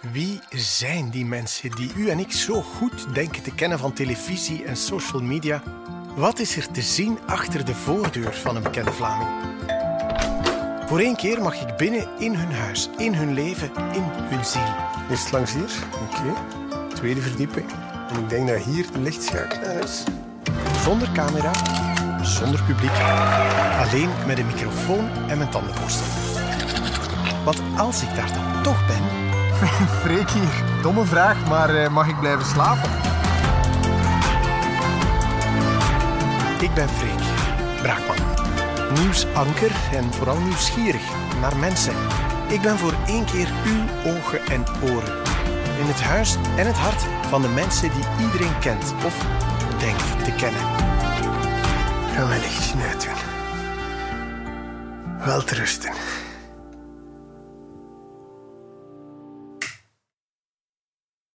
Wie zijn die mensen die u en ik zo goed denken te kennen van televisie en social media? Wat is er te zien achter de voordeur van een bekende Vlaming? Voor één keer mag ik binnen in hun huis, in hun leven, in hun ziel. Eerst langs hier, oké. Tweede verdieping. En ik denk dat hier de lichtschakelaar is. Zonder camera, zonder publiek. Alleen met een microfoon en mijn tandenborstel. Want als ik daar dan toch ben, Freek hier. Domme vraag, maar eh, mag ik blijven slapen? Ik ben Freek Braakman. Nieuwsanker en vooral nieuwsgierig naar mensen. Ik ben voor één keer uw ogen en oren. In het huis en het hart van de mensen die iedereen kent of denkt te kennen. Ga mijn lichtje uitdoen. Wel te rusten.